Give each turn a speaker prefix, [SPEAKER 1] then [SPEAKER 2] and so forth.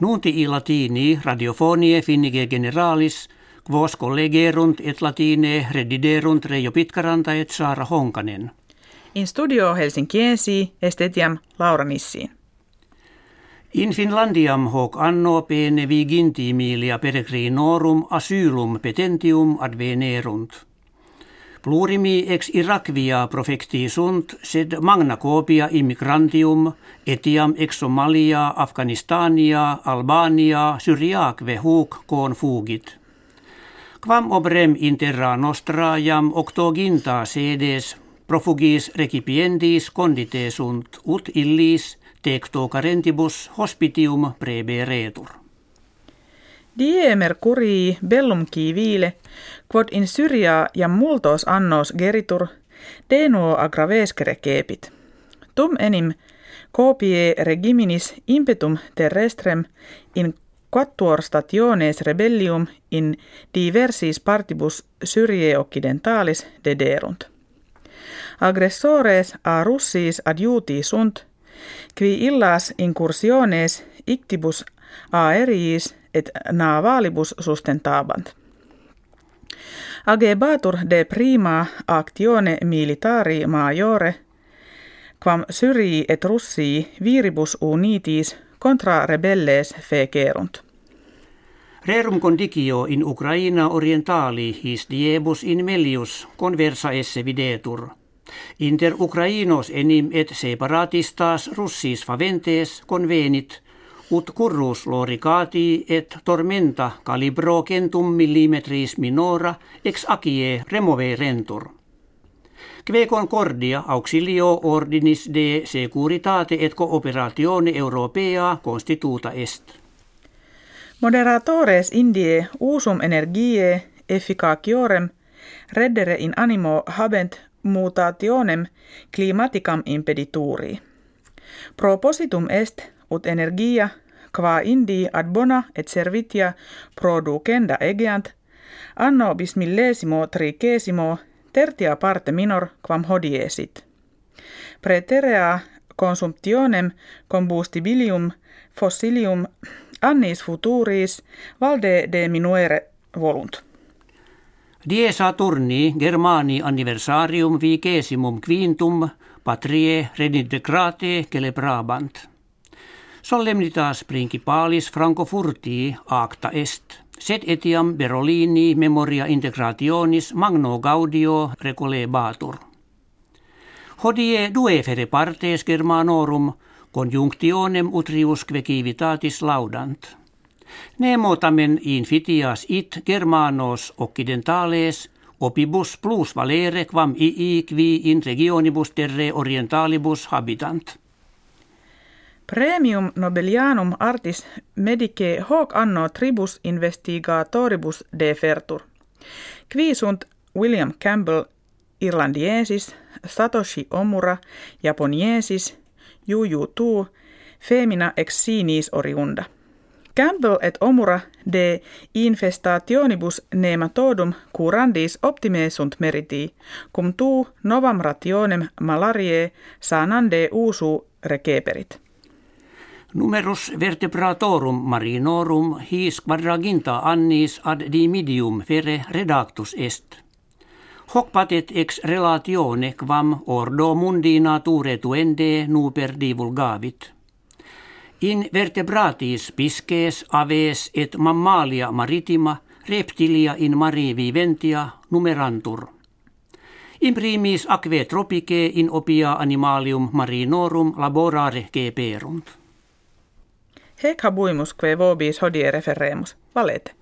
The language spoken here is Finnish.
[SPEAKER 1] Nunti i latini radiofonie finnige generalis, quos collegerunt et latine rediderunt Reijo Pitkaranta et Saara Honkanen.
[SPEAKER 2] In studio Helsinkiensi estetiam Laura Nissiin.
[SPEAKER 1] In Finlandiam hoc anno pene vigintimilia peregrinorum asylum petentium advenerunt. Plurimi ex Irakvia profecti sunt, sed magna copia immigrantium, etiam ex Somalia, Afganistania, Albania, Syriakve huc koon fugit. Quam obrem interra nostra jam octoginta sedes profugis recipiendis condite sunt ut illis tecto carentibus hospitium preberetur.
[SPEAKER 2] Die mercurii bellum civile, quod in Syria ja multos annos geritur, denuo agravescere cepit. Tum enim copie regiminis impetum terrestrem in quattuor stationes rebellium in diversis partibus Syrie occidentalis dederunt. Aggressores a russis adjuti sunt, qui illas incursiones ictibus aeriis et navalibus sustentabant. Agebatur de prima actione militari majore, quam Syrii et Russii viribus unitis contra rebelles fecerunt.
[SPEAKER 1] Rerum condicio in Ukraina orientali his diebus in melius conversa esse videtur. Inter Ukrainos enim et separatistas russis faventes convenit, ut currus loricati et tormenta calibro centum millimetris minora ex acie rentur. Kve concordia auxilio ordinis de securitate et cooperatione europea constituta est.
[SPEAKER 2] Moderatores indie usum energiae efficaciorem reddere in animo habent mutationem climaticam impedituri. Propositum est ut energia qua indi ad bona et servitia producenda egeant anno bismillesimo tricesimo tertia parte minor quam hodiesit. Preterea consumptionem combustibilium fossilium annis futuris valde de minuere volunt.
[SPEAKER 1] Die Saturni Germani anniversarium vigesimum quintum patrie redintegrate celebrabant. Solemnitas principalis Francofurtii acta est, sed etiam Berolini memoria integrationis magno gaudio recolebatur. Hodie due fere partes Germanorum conjunctionem utriusque civitatis laudant. Nemo tamen infitias it Germanos occidentales opibus plus valere quam ii qui in regionibus terre orientalibus habitant.
[SPEAKER 2] Premium Nobelianum artis medice hoc anno tribus investigatoribus defertur. Qui William Campbell irlandiensis, Satoshi Omura japoniensis, Juju Tu, femina ex sinis oriunda. Campbell et Omura de infestationibus nematodum curandis optime sunt meriti, cum tu novam rationem malariae sanande usu receperit.
[SPEAKER 1] Numerus vertebratorum marinorum his quadraginta annis ad dimidium fere redactus est. Hoc patet ex relatione quam ordo mundi nature tuende nuper divulgavit. In vertebratis pisces aves et mammalia maritima reptilia in mari viventia numerantur. In primis aquae tropice in opia animalium marinorum laborare geperunt.
[SPEAKER 2] Hec habuimus que vobis hodie referemus, valete.